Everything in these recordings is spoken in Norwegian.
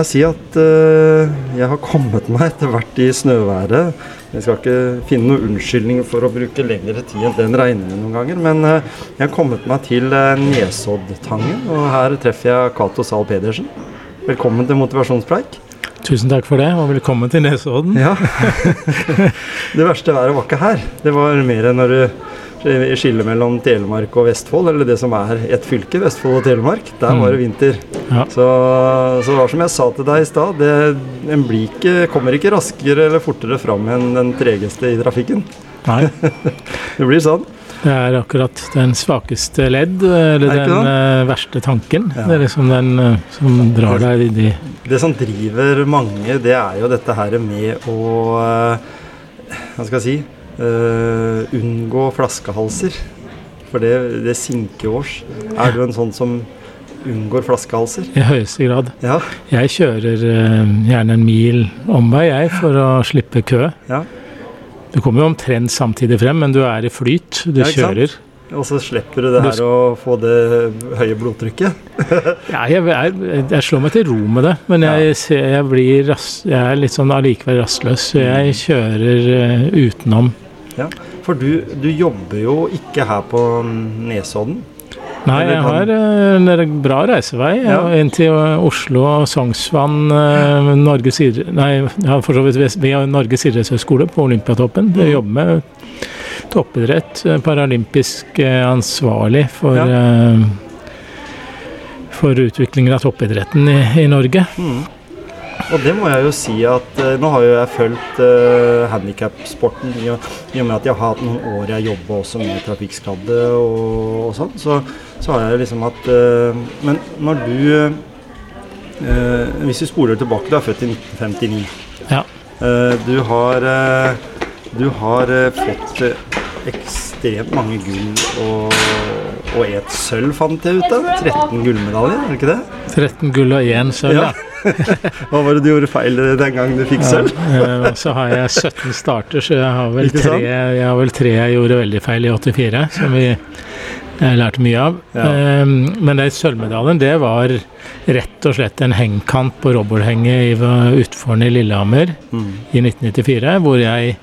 Jeg si at uh, jeg har kommet meg etter hvert i snøværet. Jeg skal ikke finne noen unnskyldning for å bruke lengre tid enn den regner noen ganger, men uh, jeg har kommet meg til uh, Nesoddtangen, og her treffer jeg Cato Zahl Pedersen. Velkommen til motivasjonspreik. Tusen takk for det, og velkommen til Nesodden. Ja. det verste været var ikke her. Det var mer enn når du skiller mellom Telemark og Vestfold, eller det som er ett fylke, Vestfold og Telemark. Der var det vinter. Ja. Så, så det var som jeg sa til deg i stad, det- en blir ikke, kommer ikke raskere eller fortere fram enn den tregeste i trafikken. Nei, Det blir sånn. det er akkurat den svakeste ledd, eller Er den sånn? verste tanken. Ja. Det er liksom den eh, som drar deg i de Det som driver mange, det er jo dette her med å eh, Hva skal jeg si eh, Unngå flaskehalser. For det, det sinker års. Er du en sånn som unngår flaskehalser? i høyeste grad. Ja. Jeg kjører uh, gjerne en mil omvei, jeg, for å slippe kø. ja. Du kommer jo omtrent samtidig frem, men du er i flyt. Du Ja, kjører. Og så slipper du det her å få det høye blodtrykket. Ja, jeg, jeg, jeg slår meg til ro med det, men jeg, jeg, blir ras, jeg er litt sånn allikevel rastløs. Så jeg kjører uh, utenom. For du, du jobber jo ikke her på Nesodden. Nei, jeg har eh, en bra reisevei ja. Ja. inn til Oslo og Sognsvann. eh, Norges Nei, ja, for så vidt via Norges idrettshøgskole på Olympiatoppen. Jeg jobber med toppidrett. eh, Paralympisk ansvarlig for, ja for utviklingen av toppidretten i, i Norge. Mm. Og det må jeg jo si at eh, nå har jo jeg fulgt uh, handikapsporten i, i og med at jeg har hatt noen år jeg jobba også med trafikkskadde og, og sånn, så, så har jeg liksom hatt uh, Men når du uh, Hvis vi spoler tilbake, du er født i 1959. Ja. Eh, du har, eh, du har eh, fått eh, ekstremt mange gull og, og et sølv, fant jeg ut av. 13 gullmedaljer, er det ikke det? 13 gull og 1 sølv. Ja. Hva var det du gjorde feil den gangen du fikk sølv? Ja, eh, så har jeg 17 starter, så jeg har vel tre jeg, har vel tre jeg gjorde veldig feil i 84, som vi lærte mye av. Ja. Eh, men den sølvmedaljen, det var rett og slett en hengkant på Robolhenget i i Lillehammer Mm. i 1994, hvor jeg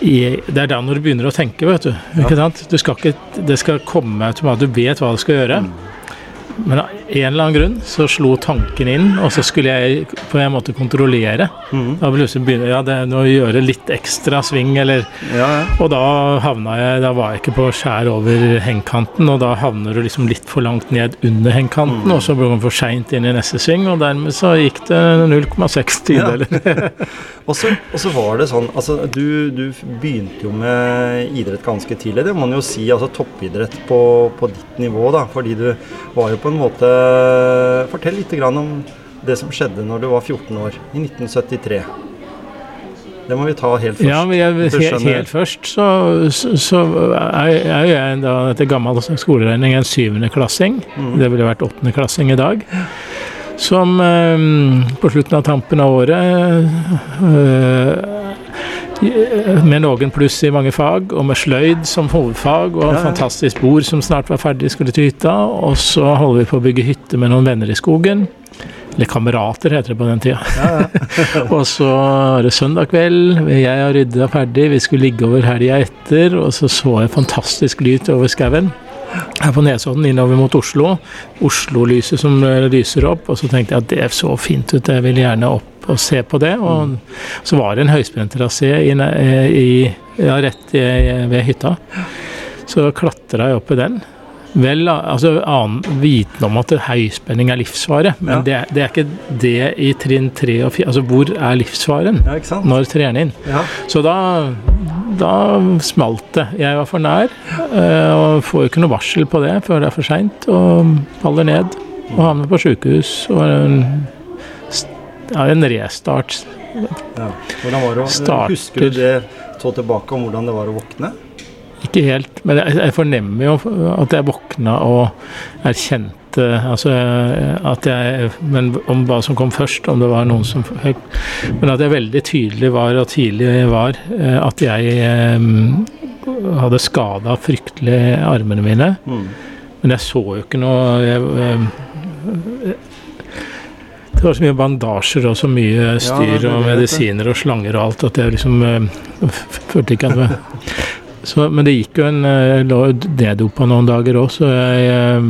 i, det er da når du begynner å tenke, vet du. Ikke sant? du skal ikke, det skal komme automatisk, du vet hva du skal gjøre. Men av en eller annen grunn så slo tanken inn, og så skulle jeg på en måte kontrollere. Mm. Da plutselig begynner ja, det å gjøre litt ekstra sving, eller Ja, ja. Og da havna jeg Da var jeg ikke på skjær over hengkanten, og da havner du liksom litt for langt ned under hengkanten, og så ble man for seint inn i neste sving, og dermed så gikk det 0,6 tideler. Og så og så var det sånn altså du, du begynte jo med idrett ganske tidlig. Det må man jo si. altså Toppidrett på, på ditt nivå, da. Fordi du var jo på en måte Fortell litt grann om det som skjedde når du var 14 år, i 1973. Det må vi ta helt først. Ja, men jeg, helt, helt først så, så, så er, er jeg da etter gammel skoleregning en syvendeklassing. Det ville vært åttendeklassing i dag. Som eh, på slutten av tampen av året eh, med noen pluss i mange fag, og med sløyd som hovedfag, og Ja, fantastisk bord som snart var ferdig, skulle til hytta. Og så holder vi på å bygge hytte med noen venner i skogen. Eller kamerater, heter det på den tida. og så er det søndag kveld, jeg har rydda ferdig, vi skulle ligge over helga etter, og så så jeg fantastisk lyd over skauen. Her på Nesodden innover mot Oslo. Oslo-lyset som eh, lyser opp. Og så tenkte jeg at det så fint ut, jeg vil gjerne opp og se på det. Og så var det en høyspenttrasé ja, rett i, ved hytta. Så klatra jeg opp i den. Vel, altså annen viten om at høyspenning er livsfare, men Ja. det, er- det er ikke det i trinn tre og fire. Altså hvor er livsfaren? Ja? Når trener inn? Ja. Så da, da smalt det. Jeg var for nær, eh, og får ikke noe varsel på det før det er for seint, og faller ned. og havner på sjukehus. Og ja, en restart. Ja. Hvordan var det å Starter- Husker du det så tilbake om hvordan det var å våkne? Ikke helt, men jeg, jeg fornemmer jo at jeg våkna og erkjente altså at jeg, Men om hva som kom først, om det var noen som Men at jeg veldig tydelig var, og tidlig var, eh, at jeg eh, hadde skada fryktelig armene mine. Mm. Men jeg så jo ikke noe jeg, eh, Det var så mye bandasjer og så mye styr det- det og medisiner og slanger og alt at jeg liksom eh, følte ikke at det så, Men det gikk jo en Jeg lå neddopa noen dager òg, så jeg eh,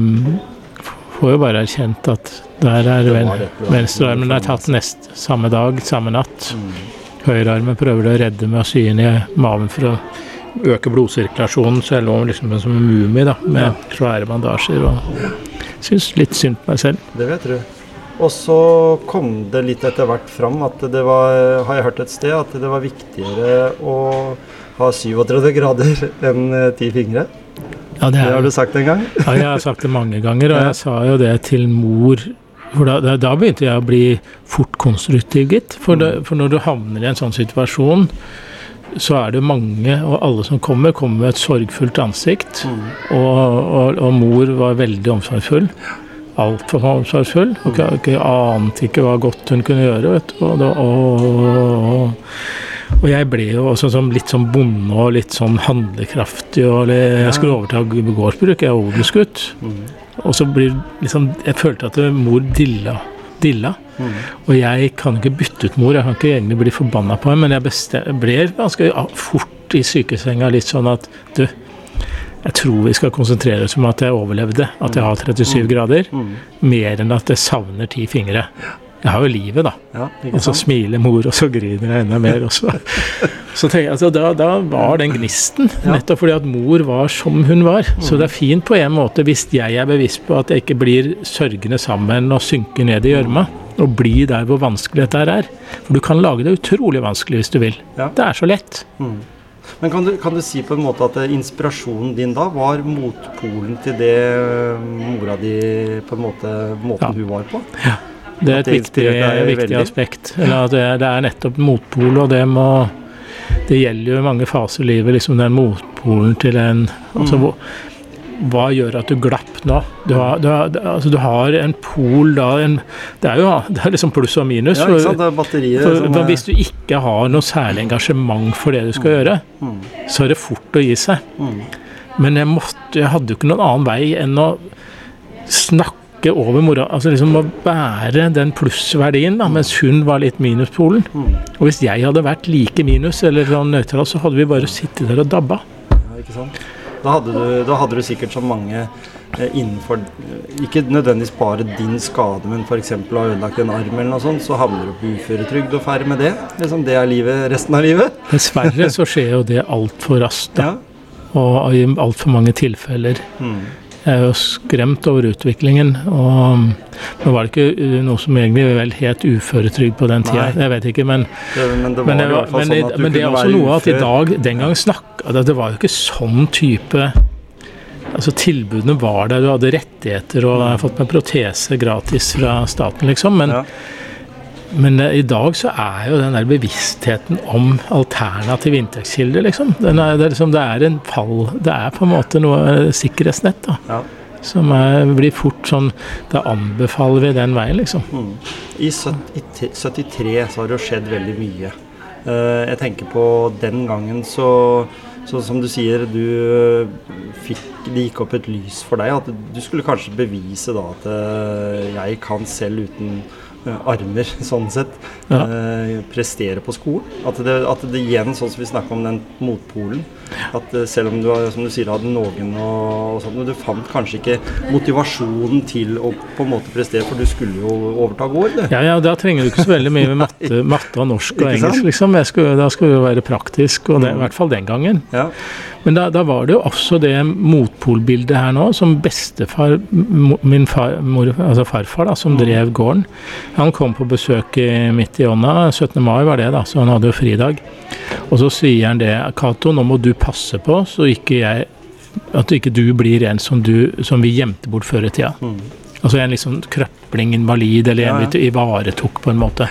får jo bare erkjent at der er Det ven, det, det venstrearmen er tatt nest samme dag, samme natt. Mm. Høyrearmen prøver de å redde med å sy inn i maven for å øke blodsirkulasjonen, så jeg lå liksom som en mumie da, med svære bandasjer og syns litt synd på meg selv. Det vet du. Og så kom det litt etter hvert fram at det var, har jeg hørt et sted, at det var viktigere å ha 37 grader enn eh, ti fingre. Ja, det Det er, har du sagt en gang. ja, jeg har sagt det mange ganger, og jeg sa jo det til mor. For da, da, begynte jeg å bli fort konstruktiv, gitt. For, det, for når du havner i en sånn situasjon, så er det mange, og alle som kommer, kommer med et sorgfullt ansikt. Og, og, og mor var veldig omsorgsfull. Altfor omsorgsfull. Og jeg ante ikke hva godt hun kunne gjøre. vet du. Og, og, og, jeg ble jo også som litt sånn bonde og litt sånn handlekraftig. og Jeg skulle overta gårdsbruk, jeg er odelsgutt. Og så blir liksom Jeg følte at mor dilla. dilla. Og jeg kan ikke bytte ut mor, jeg kan ikke egentlig bli forbanna på henne, men jeg ble ganske fort i sykesenga litt sånn at du, jeg tror vi skal konsentrere oss om at jeg overlevde, at jeg har 37 grader, mer enn at jeg savner ti fingre. Jeg har jo livet, da. Ja, Og så smiler mor, og så griner jeg enda mer. også. så, så tenker jeg, altså, da, da var den gnisten, nettopp fordi at mor var som hun var. Så det er fint på en måte hvis jeg er bevisst på at jeg ikke blir sørgende sammen og synker ned i gjørma. Og blir der hvor vanskelig dette er. For du kan lage det utrolig vanskelig hvis du vil. Det er så lett. Men kan du, kan du si på en måte at inspirasjonen din da var motpolen til det eh, mora di på en måte Måten Ja. hun var på? Ja. Det er et det viktig, viktig aspekt. Det, det er nettopp motpol, og det må Det gjelder jo mange faser i livet, liksom den motpolen til en altså, Mm. Hva gjør at du glapp nå? Du har, du har, altså, du har en pol da en, Det er jo det er liksom pluss og minus. Ja, ikke sant? For, for er- hvis du ikke har noe særlig engasjement for det du skal gjøre, Mm. så er det fort å gi seg. Mm. Men jeg, måtte, jeg hadde jo ikke noen annen vei enn å snakke over mora. Altså liksom å bære den plussverdien, da, mens hun var litt minuspolen. Mm. Og hvis jeg hadde vært like minus eller sånn nøytral, så hadde vi bare sittet der og dabba. Ja, ikke sant? Da hadde, du, da hadde du sikkert så mange eh, innenfor eh, Ikke nødvendigvis bare din skade, men f.eks. ha ødelagt en arm eller noe sånt, så havner du på uføretrygd og ferdig med det. Liksom, det er livet resten av livet. Dessverre så skjer jo det altfor raskt, da. Ja. Og i altfor mange tilfeller. Mm. Jeg er jo skremt over utviklingen. Og nå var det ikke uh, noe som egentlig vel het uføretrygd på den tida. Jeg vet ikke, men Det, men det Men, det, var, hvert men, sånn men det er også noe at i dag Den gang snakka det, det var jo ikke sånn type Altså Tilbudene var der, du hadde rettigheter og har fått med protese gratis fra staten, liksom. Men, Ja. Men eh, i dag så er jo den der bevisstheten om alternativ inntektskilder, liksom. Den er, det, er liksom det er en fall Det er på en måte noe eh, sikkerhetsnett, da. Ja. Som er, blir fort sånn Da anbefaler vi den veien, liksom. Mm. I 73 så har det jo skjedd veldig mye. Eh, jeg tenker på den gangen så så som du sier, du fikk, det gikk opp et lys for deg. At du skulle kanskje bevise da at jeg kan selv uten armer, sånn sett, Ja. eh, prestere på skolen. At det, at det igjen, sånn som vi snakka om den motpolen, at eh, selv om du har- som du sier, hadde noen og, og sånt, men du fant kanskje ikke motivasjonen til å på en måte prestere, for du skulle jo overta gård. Ja, ja, da trenger du ikke så veldig mye med matte, matte og norsk og engelsk, liksom. Skulle, da skulle det jo være praktisk, og det, i hvert fall den gangen. Ja. Men da, da var det jo også det motpolbildet her nå, som bestefar, min far, mor, altså farfar, da, som drev gården. Han kom på besøk midt i ånda, 17. mai var det, da, så han hadde jo fridag. Og så sier han det, Cato, nå må du passe på så ikke jeg at ikke du blir en som, du, som vi gjemte bort før i tida. Mm. Altså en liksom krøpling, invalid, eller en Ja, ja. vi ivaretok på en måte.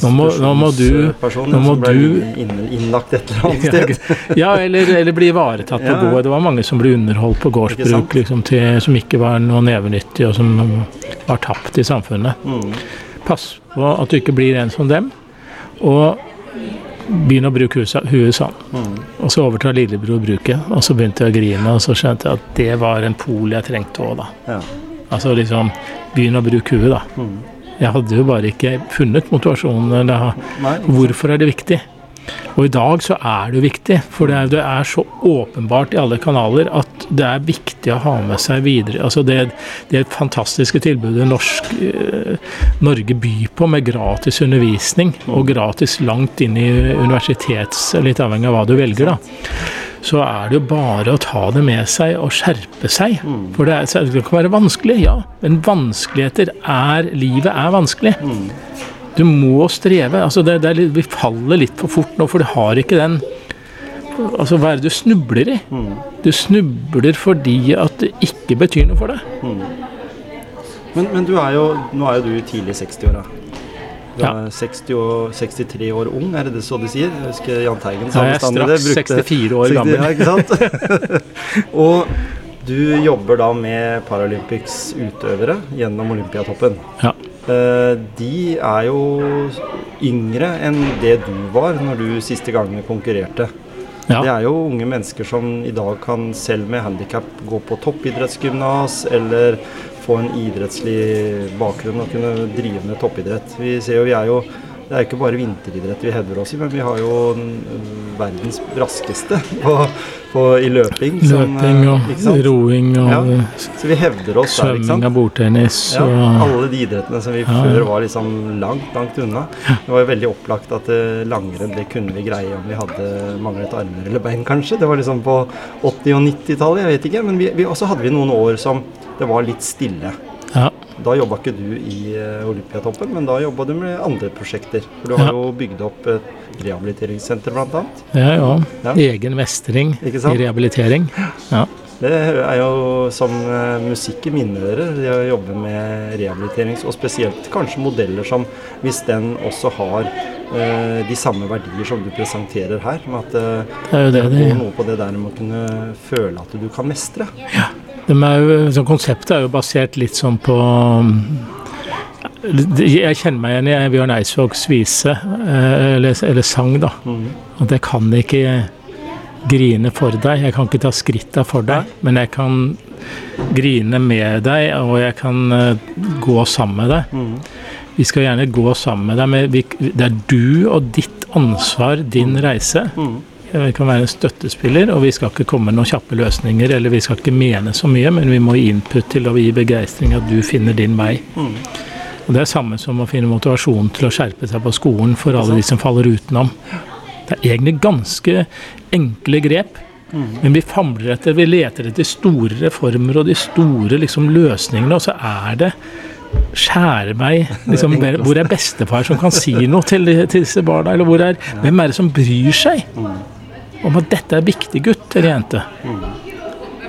Nå må- nå må du- nå må som ble du- inn- innlagt et eller annet sted. Ja, eller, eller bli ivaretatt på Ja, gård. Det var mange som ble underholdt på gårdsbruk liksom, til, som ikke var noe nevenyttig, og som var tapt i samfunnet. Mm. Pass på at du ikke blir en som dem, og begynn å bruke huet sånn. Mm. Og så overtar lillebror bruket, og så begynte jeg å grine, og så skjønte jeg at det var en pol jeg trengte òg, da. Ja. Altså liksom begynn å bruke huet, da. Mm. Jeg hadde jo bare ikke funnet motivasjonen. Eller, hvorfor er det viktig? Og i dag så er det jo viktig, for det er, det er så åpenbart i alle kanaler at det er viktig å ha med seg videre. Altså det, det fantastiske tilbudet norsk, eh, Norge byr på med gratis undervisning, og gratis langt inn i universitets, litt avhengig av hva du velger, da. Så er det jo bare å ta det med seg og skjerpe seg. For det, er, det kan være vanskelig, ja. Men vanskeligheter er Livet er vanskelig. Du må streve. altså det, det er litt, Vi faller litt for fort nå, for du har ikke den Altså, hva er det du snubler i? Du snubler fordi at det ikke betyr noe for deg. Men, men du er jo, nå er jo du tidlig i 60-åra. Du er 60 og 63 år ung, er det det så de sier? Jeg husker Jahn Teigen sa det. jeg er bestandig straks brukte- 64 år 60, gammel. Ja, ikke sant? og du jobber da med Paralympics utøvere gjennom Olympiatoppen. Ja. Eh, De er jo yngre enn det du var når du siste gang konkurrerte. Det er jo unge mennesker som i dag kan selv med handikap gå på toppidrettsgymnas eller få en idrettslig bakgrunn og kunne drive med toppidrett. Vi ser jo, vi er jo det er jo ikke bare vinteridrett vi hevder oss i, men vi har jo verdens raskeste på, på, i løping. som, Løping øh, og roing og Ja. Så vi hevder oss der, ikke sant? og bordtennis Ja, alle de idrettene som vi Ja, før var liksom langt, langt unna. Det var jo veldig opplagt at eh, langrenn det kunne vi greie om vi hadde manglet armer eller bein, kanskje. Det var liksom på 80- og 90-tallet, jeg vet ikke. Men vi, vi, også hadde vi noen år som det var litt stille. Ja. Da jobba ikke du i eh, Olympiatoppen, men da jobba du med andre prosjekter. For du har Ja. jo bygd opp et rehabiliteringssenter, annet. ja, ja. Ja. Egen mestring i rehabilitering. Ja. Det er jo som eh, musikk i mine ører, det å jobbe med rehabiliterings, og spesielt kanskje modeller som, hvis den også har eh, de samme verdier som du presenterer her, med at eh, Det det det de går noe på det der med å kunne føle at du kan mestre. De er jo, konseptet er jo basert litt sånn på Jeg kjenner meg igjen i Bjørn Eidsvågs vise, eh, eller, eller sang, da. At jeg kan ikke grine for deg, jeg kan ikke ta skritta for deg, men jeg kan grine med deg, og jeg kan eh, gå sammen med deg. Vi skal gjerne gå sammen med deg, men det er du og ditt ansvar, din reise. Vi kan være en støttespiller, og vi skal ikke komme med noen kjappe løsninger, eller vi skal ikke mene så mye, men vi må gi input til å gi begeistring at du finner din vei. Og Det er samme som å finne motivasjon til å skjerpe seg på skolen for alle de som faller utenom. Det er egentlig ganske enkle grep, men vi famler etter, vi leter etter store reformer og de store liksom, løsningene, og så er det skjære meg liksom, Hvor er bestefar som kan si noe til, til disse barna? Eller hvor er, hvem er det som bryr seg om at dette er viktig, gutt eller jente?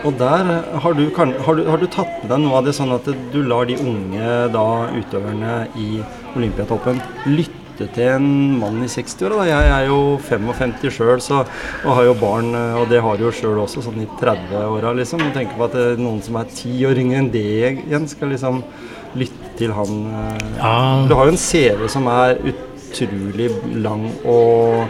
Og der eh, har du, har, du, har du tatt med deg noe av det sånn at du lar de unge da, utøverne i Olympiatoppen lytte til en mann i 60-åra? Jeg er jo 55 sjøl og har jo barn, eh, og det har du jo sjøl også, sånn i 30-åra, liksom. Og tenker på at eh, noen som er ti år yngre enn det igjen, skal liksom lytte til han. Ja. Du har jo en CV som er utrolig lang og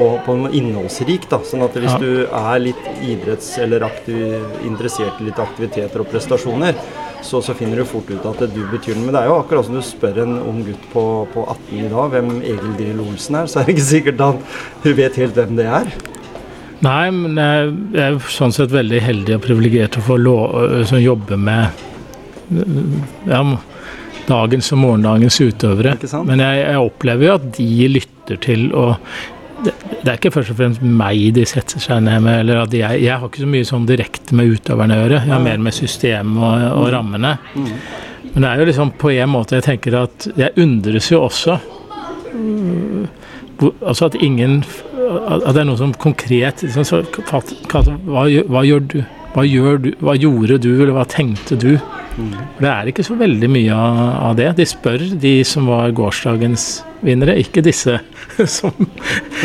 og på en innholdsrik. da, sånn at Hvis Ja. du er litt idretts- eller aktiv, interessert i litt aktiviteter og prestasjoner, så, så finner du fort ut at du betyr noe. Men det er jo akkurat som du spør en ung gutt på, på 18 i dag hvem Egil Drill Olsen er, så er det ikke sikkert han hun vet helt hvem det er. Nei, men jeg er sånn sett veldig heldig og privilegert å få lov, som jobbe med ja, dagens og morgendagens utøvere. Men jeg, jeg opplever jo at de lytter til og det, det er ikke først og fremst meg de setter seg ned med. eller at jeg, jeg har ikke så mye sånn direkte med utøverne å gjøre. Jeg har mer med systemet og, og rammene. Men det er jo liksom på en måte jeg tenker at jeg undres jo også Altså at ingen At det er noe som konkret liksom, så, hva, hva, hva gjør du? Hva, gjør du? hva gjorde du, eller hva tenkte du Det er ikke så veldig mye av det. De spør de som var gårsdagens vinnere, ikke disse som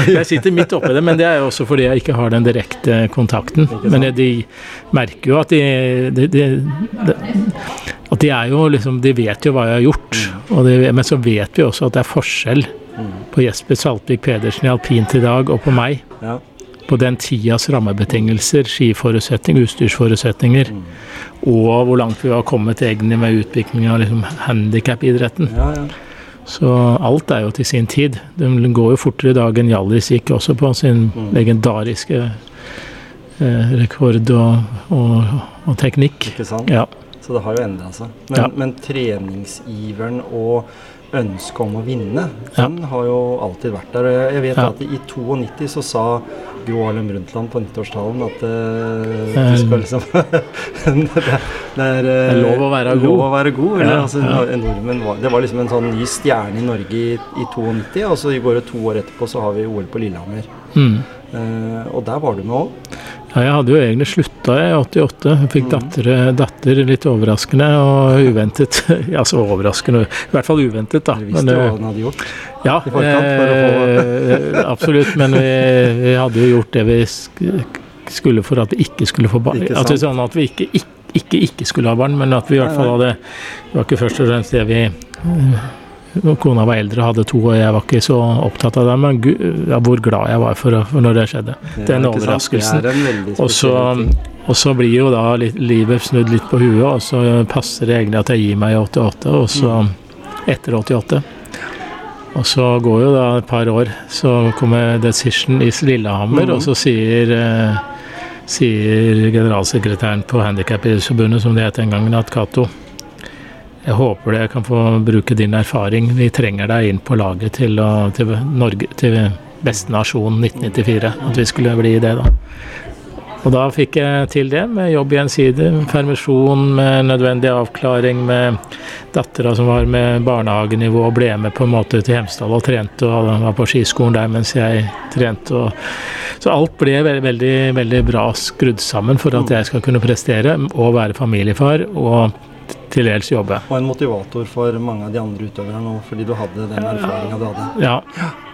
Jeg sitter midt oppi det, men det er jo også fordi jeg ikke har den direkte kontakten. Men de merker jo at de, de, de, At de er jo liksom De vet jo hva jeg har gjort. De, men så vet vi også at det er forskjell på Jesper Saltvik Pedersen i alpint i dag og på meg. Ja. På den tidas rammebetingelser, skiforutsetninger, utstyrsforutsetninger, og hvor langt vi har kommet egentlig med utviklingen av liksom handikapidretten. Ja, ja. Så alt er jo til sin tid. Det går jo fortere i dag enn Hjallis gikk også på sin legendariske eh, rekord og, og, og teknikk. Ikke sant? Ja. Så det har jo endra seg. Men, Ja. men treningsiveren og ønsket om å vinne, den har jo alltid vært der. Jeg vet Ja. at i 92 så sa Gro Harlem Brundtland på nyttårstalen at eh, Eh, du skal liksom det, er- det er eh, Det er lov å være god. Å være god. Eller, Ja, altså, ja. var, det var liksom en sånn ny stjerne i Norge i, i 92, og så går det to år etterpå så har vi OL på Lillehammer. Mm. Uh, og der var du med òg. Ja, jeg hadde jo egentlig slutta i 88. Jeg fikk datter, datter litt overraskende og uventet. Ja, så overraskende, i hvert fall uventet, da. Du visste jo eh, hva han hadde gjort. Ja, eh, absolutt. Men vi, vi hadde jo gjort det vi skulle for at vi ikke skulle få barn. At, vi, sånn at vi ikke, ikke, ikke, ikke skulle ha barn, men at vi i hvert fall hadde Det var ikke først og fremst det vi eh, Kona var eldre og hadde to, og jeg var ikke så opptatt av det. Men gud, ja, hvor glad jeg var for, for når det skjedde. Den overraskelsen. Er Og så, og så blir jo da livet snudd litt på huet, og så passer det egentlig at jeg gir meg i 88, og så etter 88. Og så går jo da et par år, så kommer Decision i Lillehammer, Mhm. og så sier, eh, sier generalsekretæren på Handikapforbundet, som det het den gangen, at Cato, jeg håper jeg kan få bruke din erfaring. Vi trenger deg inn på laget til, å, til Norge, til beste nasjon 1994. At vi skulle bli det, da. Og da fikk jeg til det, med jobb gjensidig, permisjon med nødvendig avklaring med dattera som var med barnehagenivå og ble med på en måte til Hemsedal og trente og var på skiskolen der mens jeg trente. Og, så alt ble veldig, veldig, veldig bra skrudd sammen for at jeg skal kunne prestere og være familiefar og til dels jobbe. Og en motivator for mange av de andre utøverne nå, fordi du hadde den erfaringa du hadde. Ja,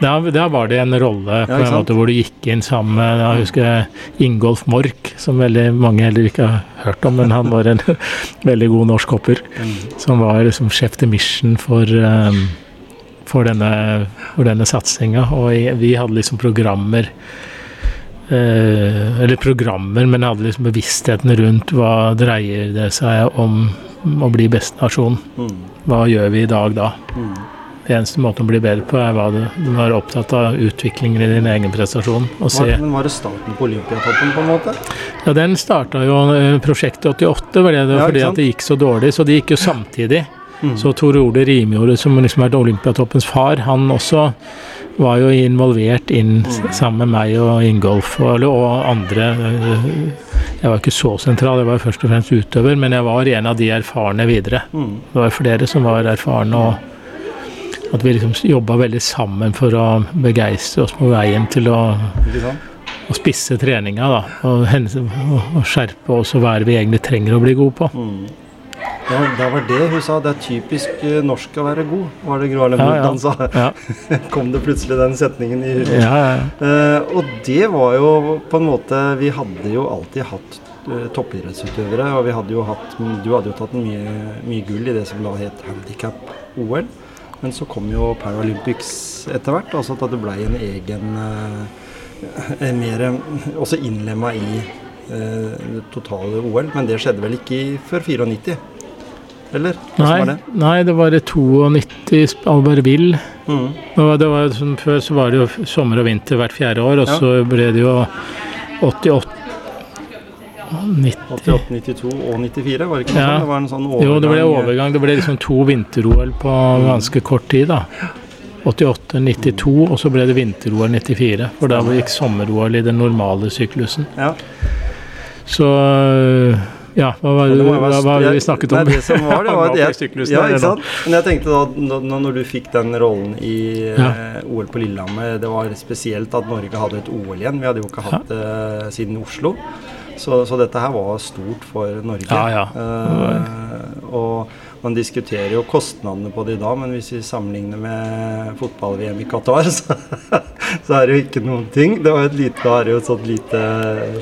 da var det en rolle på Ja, en måte hvor du gikk inn sammen med Jeg husker Ingolf Mork, som veldig mange heller ikke har hørt om, men han var en veldig god norsk hopper. Som var liksom sjef til mission for, um, for denne, for denne satsinga. Og vi hadde liksom programmer Eller programmer, men hadde liksom bevisstheten rundt hva dreier det seg om å bli best nasjon. Mm. Hva gjør vi i dag da? Mm. Det eneste måten å bli bedre på, er hva du, du er opptatt av utviklingen i din egen prestasjon. Var, men var det starten på Olympiatoppen, på en måte? Ja, den starta jo eh, prosjektet 88, var det, det var Ja, fordi at det gikk så dårlig. Så det gikk jo samtidig. Mm. Så Tor Ole Rimjordet, som liksom er Olympiatoppens far, han også var jo involvert inn Mm. sammen med meg og Ingolf og, og andre. eh, Jeg var ikke så sentral, jeg var først og fremst utøver, men jeg var en av de erfarne videre. Mm. Det var flere som var erfarne, og at vi liksom jobba veldig sammen for å begeistre oss på veien til å, å spisse treninga. da, og, og, skjerpe oss og er vi egentlig trenger å bli gode på. Ja, det var det hun sa. Det er typisk eh, norsk å være god, var det Gro Harlem Ja, ja. Sa. Kom det plutselig den setningen i huet. ja, ja. Eh, og det var jo på en måte Vi hadde jo alltid hatt eh, toppidrettsutøvere, og vi hadde jo hatt Du hadde jo tatt mye, mye gull i det som da het handikap-OL. Men så kom jo Paralympics etter hvert, altså at det blei en egen mer Også innlemma i det totale OL, men det skjedde vel ikke før 94? Eller? Nei, var det? nei, det var i 92 Albertville. Mm. Det var, det var sånn, før så var det jo sommer og vinter hvert fjerde år, og Ja. så ble det jo 88 90 88, 92 og 94, var det ikke noe Ja. sånn? Det var en sånn overgang. Jo, det ble overgang. Det ble liksom to vinter-OL på ganske kort tid, da. 88, 92, og så ble det vinter-OL 94. For da gikk sommer-OL i den normale syklusen. Ja. Så ja, hva var det, det hva, være- hva var det vi snakket om? Nei, det som var, det var at jeg, ja, ikke sant? Men jeg tenkte da, når, når du fikk den rollen i Ja. eh, OL på Lillehammer, det var spesielt at Norge hadde et OL igjen. Vi hadde jo ikke hatt det siden Oslo. Så, så, dette her var stort for Norge. Ja, ja. Uh, og man diskuterer jo kostnadene på det i dag, men hvis vi sammenligner med fotball-VM i Qatar, så, så, er det jo ikke noen ting. Det var et lite, var jo et sånt lite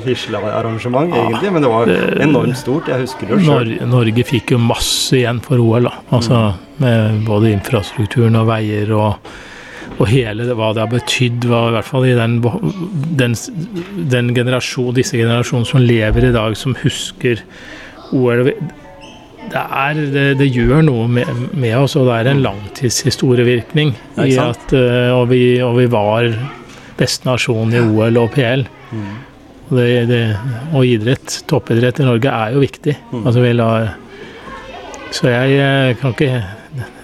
fislearrangement, egentlig, men det var enormt stort. Jeg husker det sjøl. Norge, fikk jo masse igjen for OL, da. Altså mm. med både infrastrukturen og veier og og hele det, hva det har betydd, var i hvert fall i den, den, den generasjon, disse generasjonene som lever i dag, som husker OL det, er, det, det, gjør noe med, med, oss, og det er en langtidshistorievirkning. I at, uh, og, vi, og, vi, var beste nasjon i OL og PL. Mm. Det, og idrett, toppidrett i Norge, er jo viktig. Mm. Altså, la, så jeg eh, kan ikke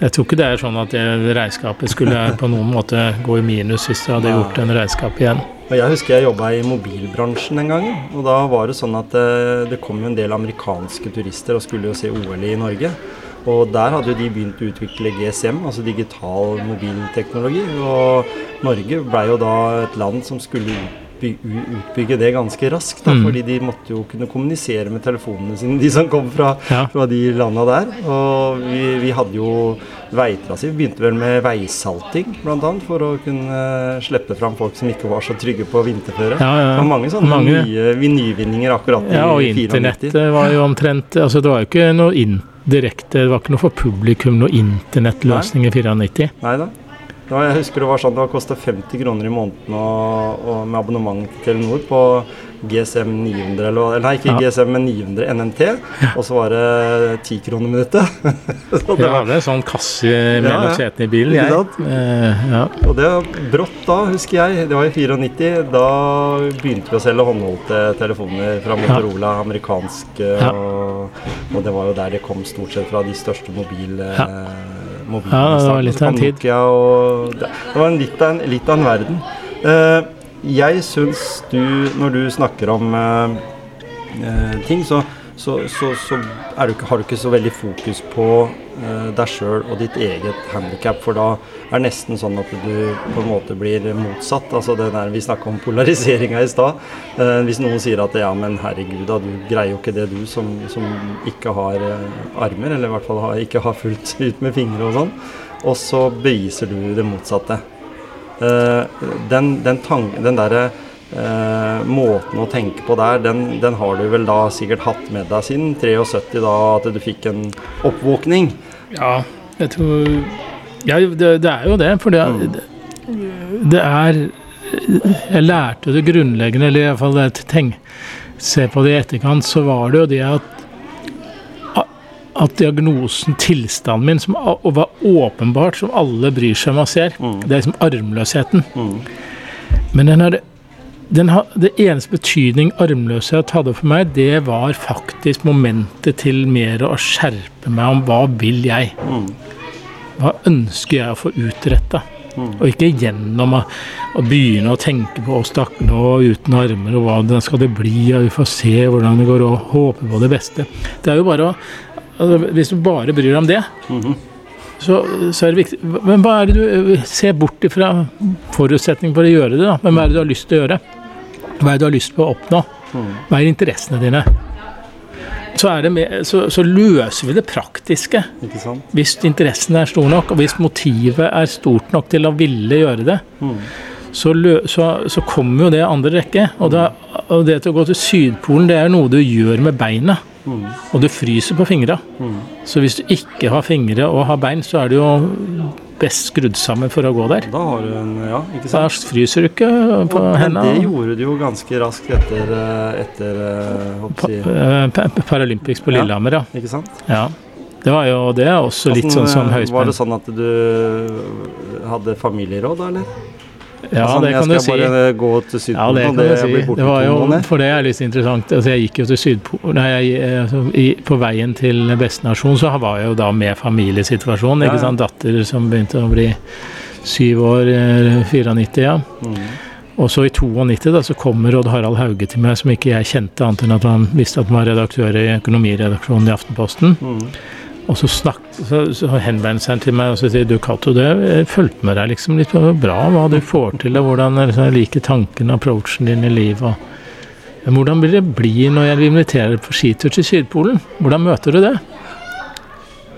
Jeg tror ikke det er sånn at det regnskapet skulle på noen måte gå i minus hvis jeg hadde gjort en regnskap igjen. Jeg husker jeg jobba i mobilbransjen en gang. og Da var det sånn at det, eh, det kom en del amerikanske turister og skulle jo se OL i Norge. Og der hadde jo de begynt å utvikle GSM, altså digital mobilteknologi. Og Norge blei jo da et land som skulle utbygge det ganske raskt. Da, mm. Fordi de måtte jo kunne kommunisere med telefonene sine, de som kom fra, ja. fra de landa der. Og vi, vi hadde jo veitrasé. Vi begynte vel med veisalting, bl.a. For å kunne slippe fram folk som ikke var så trygge på vinterføre. Ja, ja. Det var mange sånne mange. nye nyvinninger akkurat i 94. Ja, og internettet var jo omtrent Altså, det var jo ikke noe indirekte Det var ikke noe for publikum, noe internettløsning i 94. Nei da. Var, jeg husker det var sånn det kosta 50 kroner i måneden og, og med abonnement til Telenor på GSM 900, eller, nei, ikke ja. GSM, men 900 NNT. Ja. Og så var det 10 kroner minuttet. det ja, det er sånn kasse mellom ja, setene i bilen. Jeg. Eh, ja. Og det brått da, husker jeg, det var i 94, da begynte vi å selge håndholdte telefoner fra Motorola, amerikanske, og, og, det var jo der det kom stort sett fra de største mobile mobilen. Ja, det var litt av en tid. Og det, var litt av en, litt av en verden. Uh, jeg syns du, når du snakker om uh, uh, ting, så, så, så, så du ikke, har du ikke så veldig fokus på deg sjøl og ditt eget handikap, for da er det nesten sånn at du på en måte blir motsatt. Altså det der Vi snakka om polariseringa i stad. hvis noen sier at ja, men herregud, da, du greier jo ikke det du som, som ikke har armer, eller i hvert fall har, ikke har fullt ut med fingre og sånn, og så beviser du det motsatte. Eh, den, den, den derre eh, måten å tenke på der, den, den, har du vel da sikkert hatt med deg siden 73, da at du fikk en oppvåkning? Ja, jeg tror Ja, det, det er jo det. For det, mm. det, er Jeg lærte det grunnleggende, eller iallfall tenk, Se på det i etterkant, så var det jo det at at diagnosen, tilstanden min, som var åpenbart, som alle bryr seg om og ser, mm. det er liksom armløsheten. Mm. Men den har, har, det eneste betydning armløshet hadde for meg, det var faktisk momentet til mer å skjerpe meg om hva vil jeg? Mm. Hva ønsker jeg å få utretta? Mm. Og ikke gjennom å, å, begynne å tenke på å stakke nå uten armer, og hva skal det bli, og vi får se hvordan det går, og håpe på det beste. Det er jo bare å Altså, hvis du bare bryr deg om det, mm -hmm. så, så, er det viktig Men hva er det du ser bort ifra forutsetningen for å gjøre det, da? Men hva er det du har lyst til å gjøre? Hva er det du har lyst på å oppnå? Hva er interessene dine? Så, med, så, så, løser vi det praktiske. Hvis interessen er stor nok, og hvis motivet er stort nok til å ville gjøre det, mm. så, lø, så, kommer jo det andre rekke. Og, da, og det til å gå til Sydpolen, det er noe du gjør med beina. Mm. Og du fryser på fingra. Mm. Så hvis du ikke har fingre og har bein, så er det jo best skrudd sammen for å gå der. Da har du en, ja, ikke sant? Da fryser du ikke på hendene. Men det gjorde du jo ganske raskt etter, eh, etter eh, pa eh, Paralympics på Lillehammer, ja. Ikke sant? Ja. Det var jo det er også litt sånn som høyspenn. Var det sånn at du hadde familieråd, eller? Ja, altså, det kan du si. Jeg skal bare gå til Sydpolen, ja, det, det, si. det to måneder. For det er litt interessant. Altså, jeg gikk jo til Sydpolen Nei, jeg, altså, i, på veien til Bestnasjon så var jeg jo da med familiesituasjonen. ikke sant? Datter som begynte å bli syv år, 94, eh, ja. Mm. Og så i 92 da, så kommer Odd Harald Hauge til meg, som ikke jeg kjente, annet enn at han visste at han var redaktør i økonomiredaksjonen i Aftenposten. Mm. Og så, så, så henvendte han til meg og så sier du Cato, jeg fulgte med deg liksom litt bra hva du får til, og hvordan liksom, jeg liker tanken og approachen din i livet. Men hvordan vil det bli når jeg inviterer på skitur til Sydpolen? Hvordan møter du det?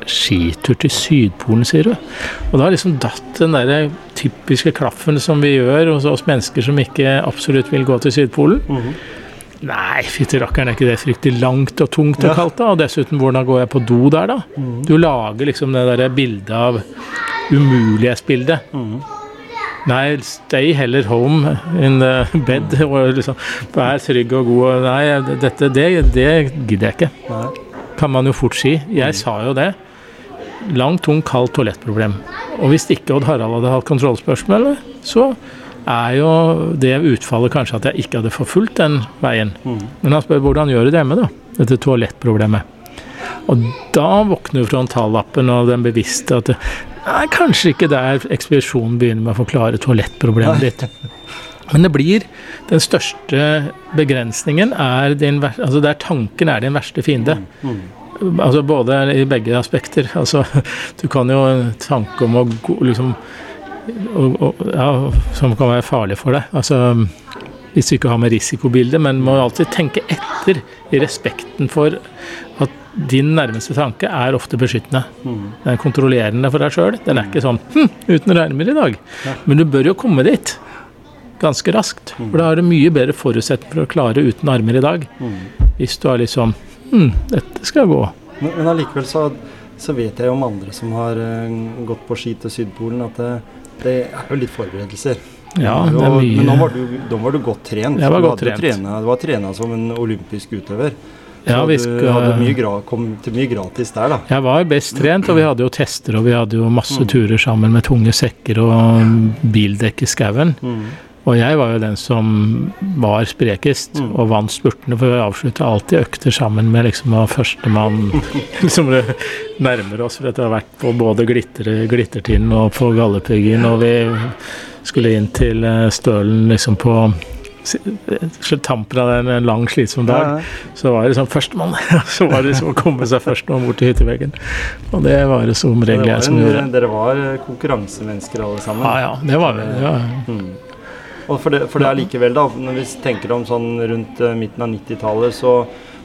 Skitur til Sydpolen, sier du. Og da har liksom datt den der typiske klaffen som vi gjør hos oss mennesker som ikke absolutt vil gå til Sydpolen. Mhm. Nei, fytti rakkeren, er ikke det fryktelig langt og tungt og kaldt, da? Og dessuten, hvordan går jeg på do der, da? Mm. Du lager liksom det derre bildet av umulighetsbildet. Mm. Nei, stay heller home in the bed. Og liksom, vær trygg og god. og Nei, dette, det, det gidder jeg ikke. Nei. Kan man jo fort si. Jeg sa jo det. Langt, tungt, kaldt toalettproblem. Og hvis ikke Odd Harald hadde hatt kontrollspørsmål, så er jo det utfallet kanskje at jeg ikke hadde forfulgt den veien. Mm. Men han spør hvordan gjør du det hjemme, da? Dette toalettproblemet. Og da våkner frontallappen og den bevisste at nei, kanskje ikke der ekspedisjonen begynner med å forklare toalettproblemet ditt. Men det blir Den største begrensningen er din Altså der tanken er din verste fiende. Mhm. Altså både i begge aspekter. Altså du kan jo tanke om å gå liksom og, og, ja, Som kan være farlig for deg. Altså hvis du ikke har med risikobildet, men må alltid tenke etter i respekten for at din nærmeste tanke er ofte beskyttende. Mm. Den er kontrollerende for deg sjøl. Den er ikke sånn hm, uten armer i dag. Men du bør jo komme dit ganske raskt. For da har du mye bedre forutsetning for å klare uten armer i dag. Mm. Hvis du har liksom hm, dette skal gå. Men, allikevel så, så vet jeg jo om andre som har eh, gått på ski til Sydpolen, at det, det er jo litt forberedelser. Ja, Jo, det er mye Men nå var, du, da var du godt trent. Jeg var godt du trent. Trena, du var trena som en olympisk utøver. Ja, vi skal, du hadde mye kom til mye gratis der, da. Jeg var best trent, og vi hadde jo tester, og vi hadde jo masse Mm. turer sammen med tunge sekker og bildekk i skauen. Mm. Og jeg var jo den som var sprekest Mm. og vant spurtene, for vi avslutta alltid økter sammen med liksom førstemann som det nærmer oss. For dette har vært på både glitter, Glittertinden og på Galdhøpiggen, og vi skulle inn til eh, Stølen liksom på tampen av en lang, slitsom dag. Så var det sånn førstemann. Så var det liksom å komme seg først nå bort til hytteveggen. Og det var det som regel jeg var, som gjorde. dere var konkurransemennesker alle sammen. Ja ja, det var vi. Ja. Mm. Og for det, for det er likevel, da, når vi tenker om sånn rundt eh, midten av 90-tallet, så,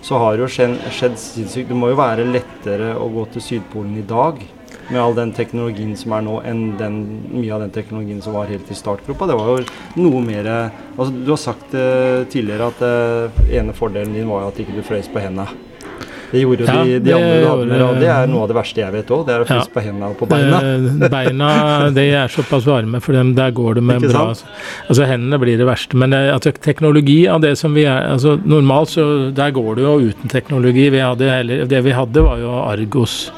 så har det jo skjedd, skjedd sinnssykt. Det må jo være lettere å gå til Sydpolen i dag med all den teknologien som er nå, enn den, mye av den teknologien som var helt i startgropa. Det var jo noe mer altså, Du har sagt uh, tidligere at uh, ene fordelen din var jo at ikke du frøs på henda. Det gjorde jo Ja, de, de andre du hadde med, og det er noe av det verste jeg vet òg. Det er å Ja. på hendene og på beina. Eh, beina de er såpass varme, for dem, der går det med Ikke bra? Altså Hendene blir det verste. Men eh, altså, teknologi av det som vi er altså Normalt så der går det jo uten teknologi. Vi hadde heller, det vi hadde, var jo Argos.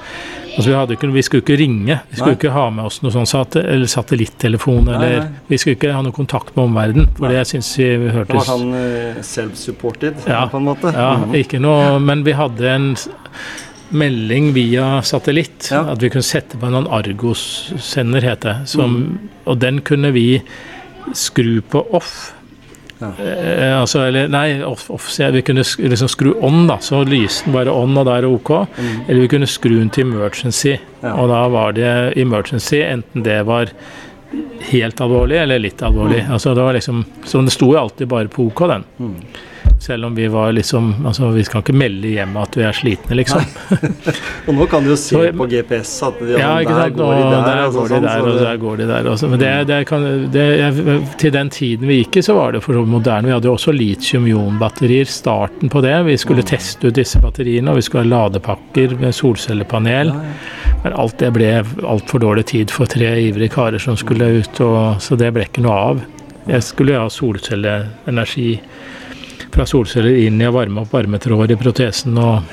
Altså Vi, ikke, vi skulle ikke ringe. Vi skulle Nei. ikke ha med oss noe sånn sat eller satellittelefon. Eller nei. vi skulle ikke ha noe kontakt med omverdenen. For det syns vi Det var hørtes sånn uh, self-supported, Ja. på en måte. Ja, Mhm. ikke noe Men vi hadde en melding via satellitt. Ja. At vi kunne sette på en sånn Argos-sender, het det. Som, Mm. Og den kunne vi skru på off. Ja. Eh, altså, eller nei, off, off Vi kunne sk liksom skru on, da. Så lyste den bare on, og da er det OK. Mm. Eller vi kunne skru den til emergency. Ja. Og da var det emergency, enten det var helt alvorlig eller litt alvorlig. Altså det var liksom, Så det sto jo alltid bare på OK, den. Mm. Selv om vi var liksom Altså, vi skal ikke melde hjem at vi er slitne, liksom. Og nå kan du jo se Så- på GPS at de, Ja, der sant. går de der, der altså, går de sånn, der, og der går de der også. Men det, det kan, det, til den tiden vi gikk i, så var det for så moderne. Vi hadde jo også litium-ion-batterier. Starten på det. Vi skulle Mm. teste ut disse batteriene, og vi skulle ha ladepakker med solcellepanel. Ja, ja. Men alt det ble altfor dårlig tid for tre ivrige karer som skulle ut, og, så det ble ikke noe av. Jeg skulle ha solcelleenergi fra solceller inn i å varme opp varmetråder i protesen, og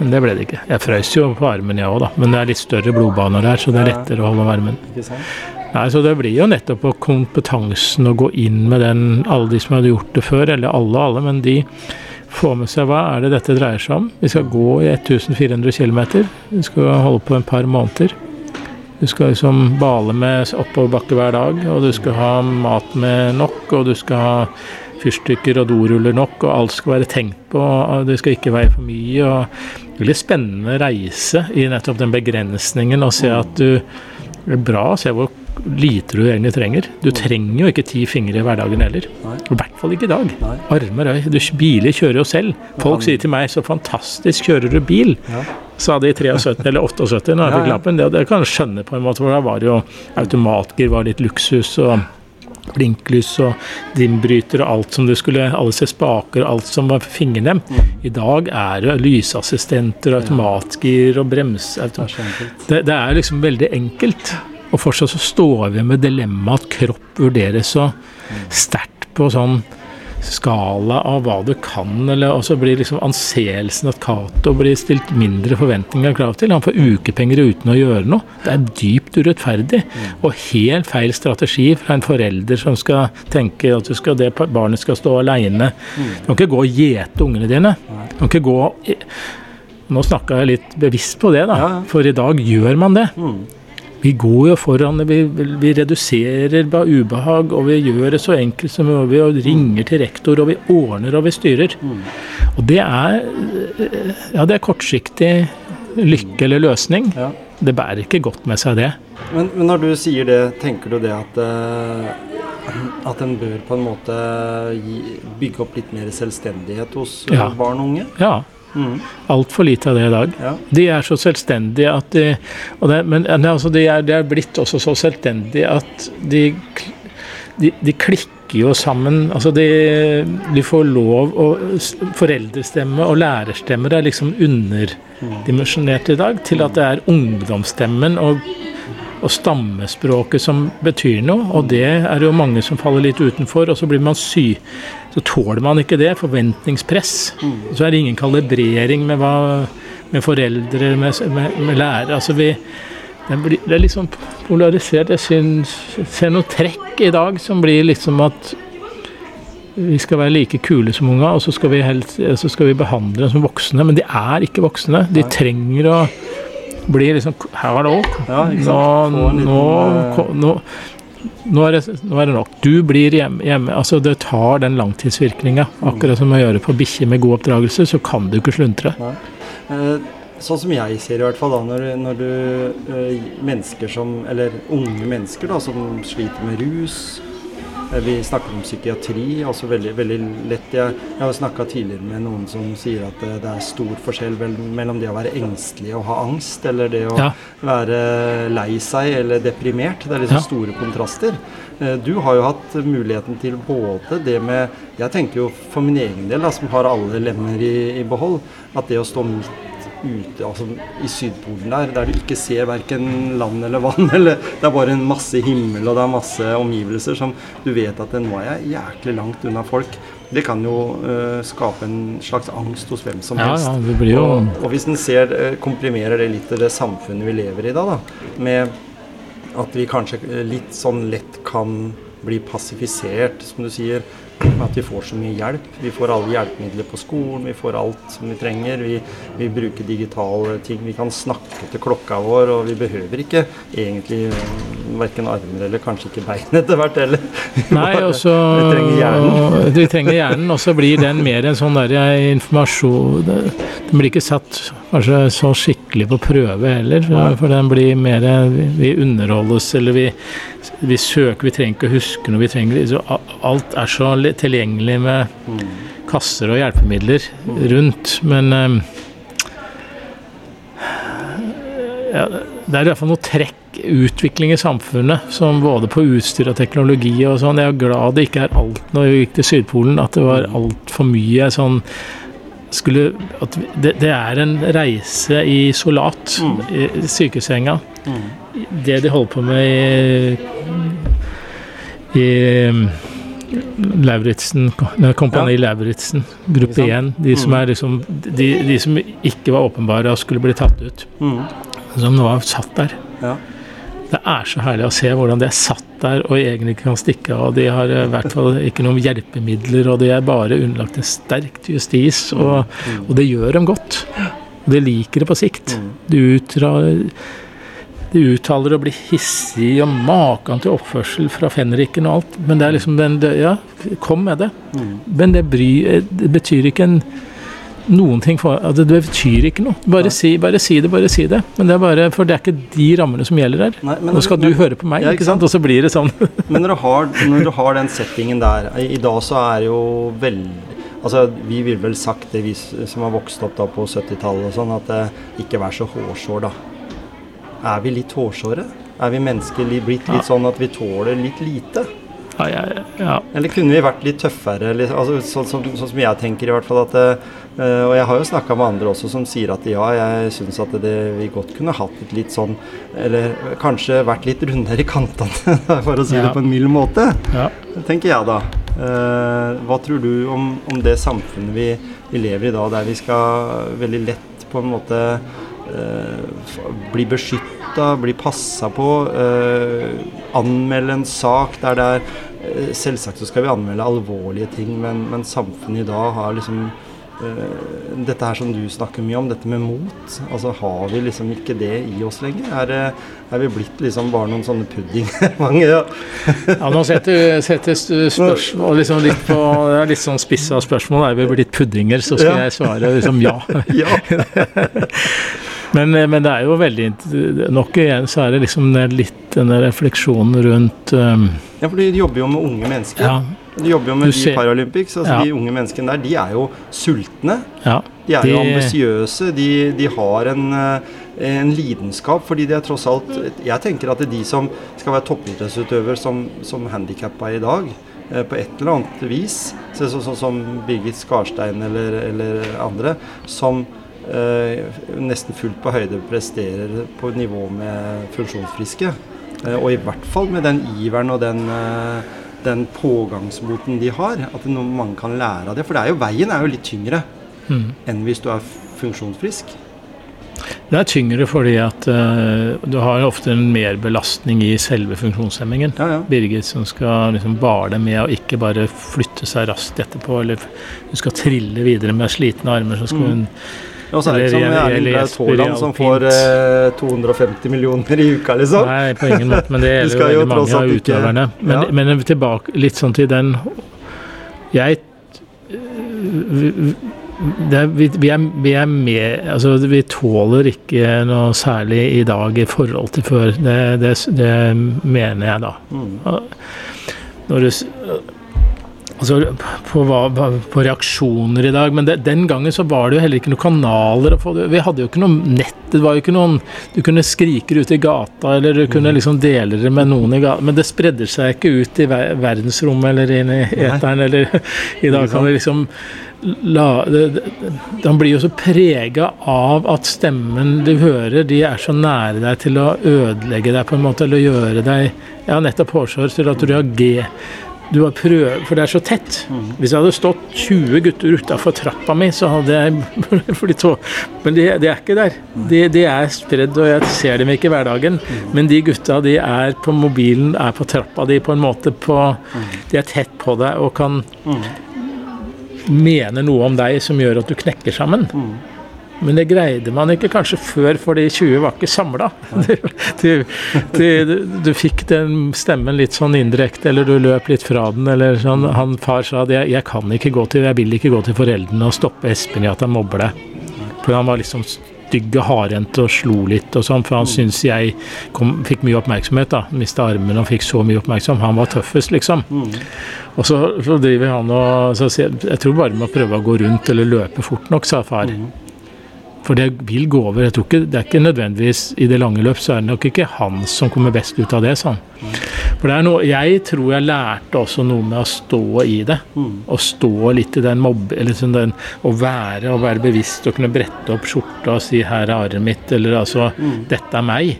men det ble det ikke. Jeg frøs jo på armen, jeg òg, da. Men det er litt større blodbaner der, så det er lettere å holde varmen. Nei, så det blir jo nettopp på kompetansen å gå inn med den, alle de som hadde gjort det før, eller alle, alle, men de får med seg hva er det dette dreier seg om. Vi skal gå i 1400 km. Vi skal holde på en par måneder. Du skal liksom bale med oppoverbakke hver dag, og du skal ha mat med nok, og du skal ha fyrstikker og doruller nok, og alt skal være tenkt på, og det skal ikke veie for mye. og Veldig spennende reise i nettopp den begrensningen, og se at du det er bra å se hvor lite du egentlig trenger. Du trenger jo ikke ti fingre i hverdagen heller. I hvert fall ikke i dag. Nei. Armer øy. Du, biler kjører jo selv. Folk sier til meg 'så fantastisk kjører du bil', Ja. sa de i 73 eller 78 når jeg fikk lappen. Det, det kan du skjønne på en måte, for da var det jo automatgir var litt luksus. og Blinklys og dimbryter og alt som du skulle Alle spaker og alt som var fingrene. I dag er det lysassistenter, automatgir og brems... Det. Det, det er liksom veldig enkelt. Og fortsatt så står vi med dilemmaet at kropp vurderes så sterkt på sånn skala av hva du kan, eller og så blir liksom anseelsen at Cato blir stilt mindre forventninger og krav til. Han får ukepenger uten å gjøre noe. Det er dypt urettferdig. Og helt feil strategi fra en forelder som skal tenke at du skal, det barnet skal stå aleine. Du kan ikke gå og gjete ungene dine. Du kan ikke gå Nå snakka jeg litt bevisst på det, da. For i dag gjør man det. Mm. Vi går jo foran, vi, vi reduserer bare ubehag, og vi gjør det så enkelt som mulig, og ringer til rektor, og vi ordner og vi styrer. Mm. Og det er, ja, det er kortsiktig lykke eller løsning. Ja. Det bærer ikke godt med seg, det. Men, men når du sier det, tenker du det at eh, at en bør på en måte gi, bygge opp litt mer selvstendighet hos eh, Ja. barn og unge? Ja, Mm. altfor lite av det i dag. Ja. De er så selvstendige at de det, Men altså, de, er, de er blitt også så selvstendige at de, de, de klikker jo sammen. Altså de, de får lov å Foreldrestemme og lærerstemmer er liksom underdimensjonert i dag til at det er ungdomsstemmen og, og stammespråket som betyr noe. Og det er jo mange som faller litt utenfor, og så blir man sy. Så tåler man ikke det. Forventningspress. Så er det ingen kalibrering med, hva, med foreldre, med, med, med lærere. Altså vi, det, blir, det er liksom polarisert. Jeg syns, ser noen trekk i dag som blir liksom at vi skal være like kule som unga, og så skal vi, helst, så skal vi behandle dem som voksne. Men de er ikke voksne. De trenger å bli liksom Hallo! Ja, Nå, nå, eh, nå, nå, er det, nå er det nok. Du blir hjemme. hjemme. Altså, det tar den langtidsvirkninga. Akkurat som å gjøre på bikkje med god oppdragelse, så kan du ikke sluntre. Eh, Sånn som jeg ser i hvert fall da, når, når du eh, mennesker som, eller unge mennesker da, som sliter med rus, vi snakker om psykiatri, altså veldig, veldig lett. Jeg, jeg har snakka tidligere med noen som sier at det, det er stor forskjell mellom det å være engstelig og ha angst, eller det å Ja. være lei seg eller deprimert. Det er liksom Ja. store kontraster. Eh, Du har jo hatt muligheten til både det med Jeg tenker jo for min egen del, da, som har alle lemmer i, i behold, at det å stå midt ute, altså i Sydpolen der, der du ikke ser verken land eller vann, eller det er bare en masse himmel og det er masse omgivelser som du vet at nå er jeg jæklig langt unna folk. Det kan jo uh, skape en slags angst hos hvem som helst. ja, det blir jo Og, og hvis en ser, eh, komprimerer det litt til det samfunnet vi lever i da, da, med at vi kanskje eh, litt sånn lett kan bli passifisert, som du sier. At vi får så mye hjelp. Vi får alle hjelpemidler på skolen, vi får alt som vi trenger. Vi, vi bruker digitale ting. Vi kan snakke til klokka vår, og vi behøver ikke egentlig verken armer eller kanskje ikke bein etter hvert heller. Nei, bare- og så Vi trenger hjernen. Vi trenger hjernen, og så blir den mer en sånn der informasjon Den blir ikke satt kanskje så skikkelig på prøve heller, for, den blir mer Vi, underholdes, eller vi, vi søker Vi trenger ikke å huske noe. Vi trenger, så alt er så tilgjengelig med Mm. kasser og hjelpemidler rundt, men ehm, ja, det er i hvert fall noe trekk, utvikling i samfunnet, som både på utstyr og teknologi og sånn. Jeg er glad det ikke er alt når vi gikk til Sydpolen, at det var altfor mye sånn skulle, at det, det er en reise i solat, Mm. i sykesenga. Mm. Det de holder på med i, i um, Lauritzen, Kompani ja. Lauritzen, gruppe 1. De som, Mm. liksom, de, de som ikke var åpenbare og skulle bli tatt ut. Mm. Som nå har satt der. Ja. Det er så herlig å se hvordan de er satt der og egentlig ikke kan stikke av. De har eh, i hvert fall ikke noen hjelpemidler, og de er bare underlagt en sterkt justis. Og, Mm. og det gjør dem godt. Og de liker det på sikt. Mm. De, utra, de uttaler å bli hissig og maken til oppførsel fra fenriken og alt. Men det er liksom den Ja, kom med det. Mm. Men det, bry, det betyr ikke en noen ting for, altså, Det betyr ikke noe. Bare si, bare si det, bare si det. Men det er bare, For det er ikke de rammene som gjelder her. Nei, men- Nå skal du men- høre på meg, Ja, ikke sant? Og så blir det sånn. Men når du, har, når du har den settingen der I i dag så er jo veldig Altså, Vi ville vel sagt det, vi som har vokst opp da på 70-tallet, og sånn, at eh, ikke vær så hårsår, da. Er vi litt hårsåre? Er vi mennesker li- blitt litt sånn at vi tåler litt lite? Ja, ja, ja. Eller kunne vi vært litt tøffere? Litt, altså, sånn, så, sånn som jeg tenker, i hvert fall. at eh, Og jeg har jo snakka med andre også som sier at ja, jeg syns at det, vi godt kunne hatt et litt sånn Eller kanskje vært litt rundere i kantene, for å si Ja. det på en mild måte. ja. Tenker jeg da. Uh, hva tror du om, om det samfunnet vi, vi lever i da, der vi skal veldig lett på en måte uh, bli beskytta, bli passa på, anmelde en sak der det er Selvsagt så skal vi anmelde alvorlige ting, men, men samfunnet i dag har liksom dette her som du snakker mye om, dette med mot. Altså Har vi liksom ikke det i oss lenger? Er, er vi blitt liksom bare noen sånne puddingmange? Ja. Ja, nå setter, setter spørsmål liksom litt på Det er litt sånn spissa spørsmål. Er vi blitt puddinger, så skal Ja. jeg svare liksom ja. ja. Men, men det er jo veldig Nok igjen så er det liksom litt denne refleksjonen rundt um, Ja, for du jobber jo med unge mennesker. Ja. De jobber jo med Du de ser- Paralympics. Altså Ja. De unge menneskene der, de er jo sultne. ja. De er jo De- ambisiøse. De, de har en, eh, en lidenskap, fordi de er tross alt Jeg tenker at det er de som skal være toppidrettsutøver som, som handikappa i dag, eh, på et eller annet vis, så- så- sånn som Birgit Skarstein eller, eller andre, som eh, nesten fullt på høyde presterer på nivå med funksjonsfriske. Eh, og i hvert fall med den iveren og den, eh, den pågangsmoten de har. At man kan lære av det. For det er jo, veien er jo litt tyngre Mm. enn hvis du er funksjonsfrisk. Det er tyngre fordi at uh, du har ofte en merbelastning i selve funksjonshemmingen. Ja, ja. Birgit som skal liksom bale med og ikke bare flytte seg raskt etterpå, eller hun skal trille videre med slitne armer, så skal Mm. hun Og så er det ikke som Erling Braut Haaland som får eh, 250 millioner i uka, liksom. Nei, på ingen måte, men det gjelder jo veldig mange av utøverne. Men, Ja. men tilbake litt sånn til den Jeg vi, det er, vi, vi, er, vi er med Altså, vi tåler ikke noe særlig i dag i forhold til før. Det, det, det mener jeg, da. Mm. Når du Altså på, hva, på reaksjoner i dag. Men det, den gangen så var det jo heller ikke noen kanaler å få det. Vi hadde jo ikke noe nett. Det var jo ikke noen Du kunne skrike ut i gata, eller du kunne liksom dele det med noen i gata. Men det spredde seg ikke ut i ver verdensrommet eller inn i eteren, eller I dag kan vi liksom la det, det, blir jo så prega av at stemmen du hører, de er så nære deg til å ødelegge deg på en måte, eller gjøre deg Ja, nettopp hårsår til at du reagerer du bare prøver, For det er så tett. Hvis jeg hadde stått 20 gutter utafor trappa mi, så hadde jeg så Men de, de er ikke der. De, de er spredd, og jeg ser dem ikke i hverdagen. Men de gutta de er på mobilen, er på trappa di på en måte på De er tett på deg og kan mene noe om deg som gjør at du knekker sammen. Men det greide man ikke kanskje før, for de 20 var ikke samla. Du, du, du, fikk den stemmen litt sånn indirekte, eller du løp litt fra den. eller sånn. Han far sa at jeg, jeg kan ikke gå til, jeg vil ikke gå til foreldrene og stoppe Espen i at han mobber deg. For han var liksom stygg og hardhendt og slo litt og sånn, for han syntes jeg kom, fikk mye oppmerksomhet. da, Mista armen og fikk så mye oppmerksomhet. Han var tøffest, liksom. Og så, så driver han og så sier jeg, tror bare med å prøve å gå rundt eller løpe fort nok, sa far. For det vil gå over. Jeg tror ikke, det er ikke nødvendigvis I det lange løp så er det nok ikke han som kommer best ut av det. sånn. For det er noe, Jeg tror jeg lærte også noe med å stå i det. Å stå litt i den mobb... Eller sånn den, å være og være bevisst og kunne brette opp skjorta og si 'her er arret mitt', eller altså 'dette er meg'.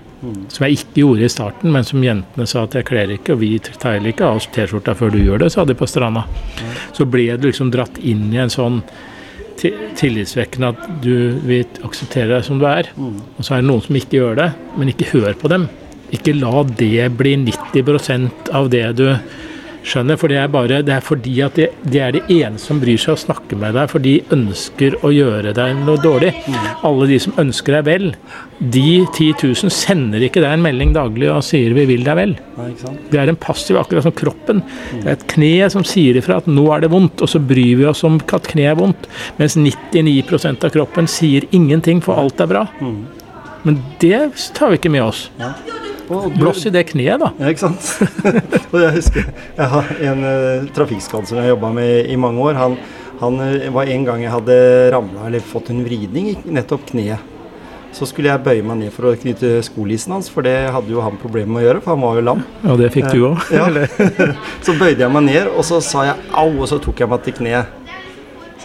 Som jeg ikke gjorde i starten, men som jentene sa at jeg kler ikke, og vi teiler ikke av oss T-skjorta før du gjør det, sa de på stranda. Så ble du liksom dratt inn i en sånn ti- tillitsvekkende at du vil akseptere deg som du er. Og så er det noen som ikke gjør det, men ikke hør på dem. Ikke la det bli 90% av det du Skjønner, for det er, bare, det er fordi at de, de er de eneste som bryr seg å snakke med deg, for de ønsker å gjøre deg noe dårlig. Alle de som ønsker deg vel, de 10 000 sender ikke deg en melding daglig og sier 'vi vil deg vel'. Det er en passiv, akkurat som kroppen. Det er et kne som sier ifra at 'nå er det vondt', og så bryr vi oss om at kneet er vondt. Mens 99% av kroppen sier ingenting, for alt er bra. Men det tar vi ikke med oss. Du- Blås i det kneet, da. Ja, ikke sant? og jeg husker jeg har en uh, trafikkskadd som jeg jobba med i mange år. Han, han uh, var en gang jeg hadde ramla eller fått en vridning i nettopp kneet. Så skulle jeg bøye meg ned for å knytte skolissen hans, for det hadde jo han problemer med å gjøre, for han var jo lam. Ja, det fikk du òg. Ja. så bøyde jeg meg ned, og så sa jeg au, og så tok jeg meg til kneet.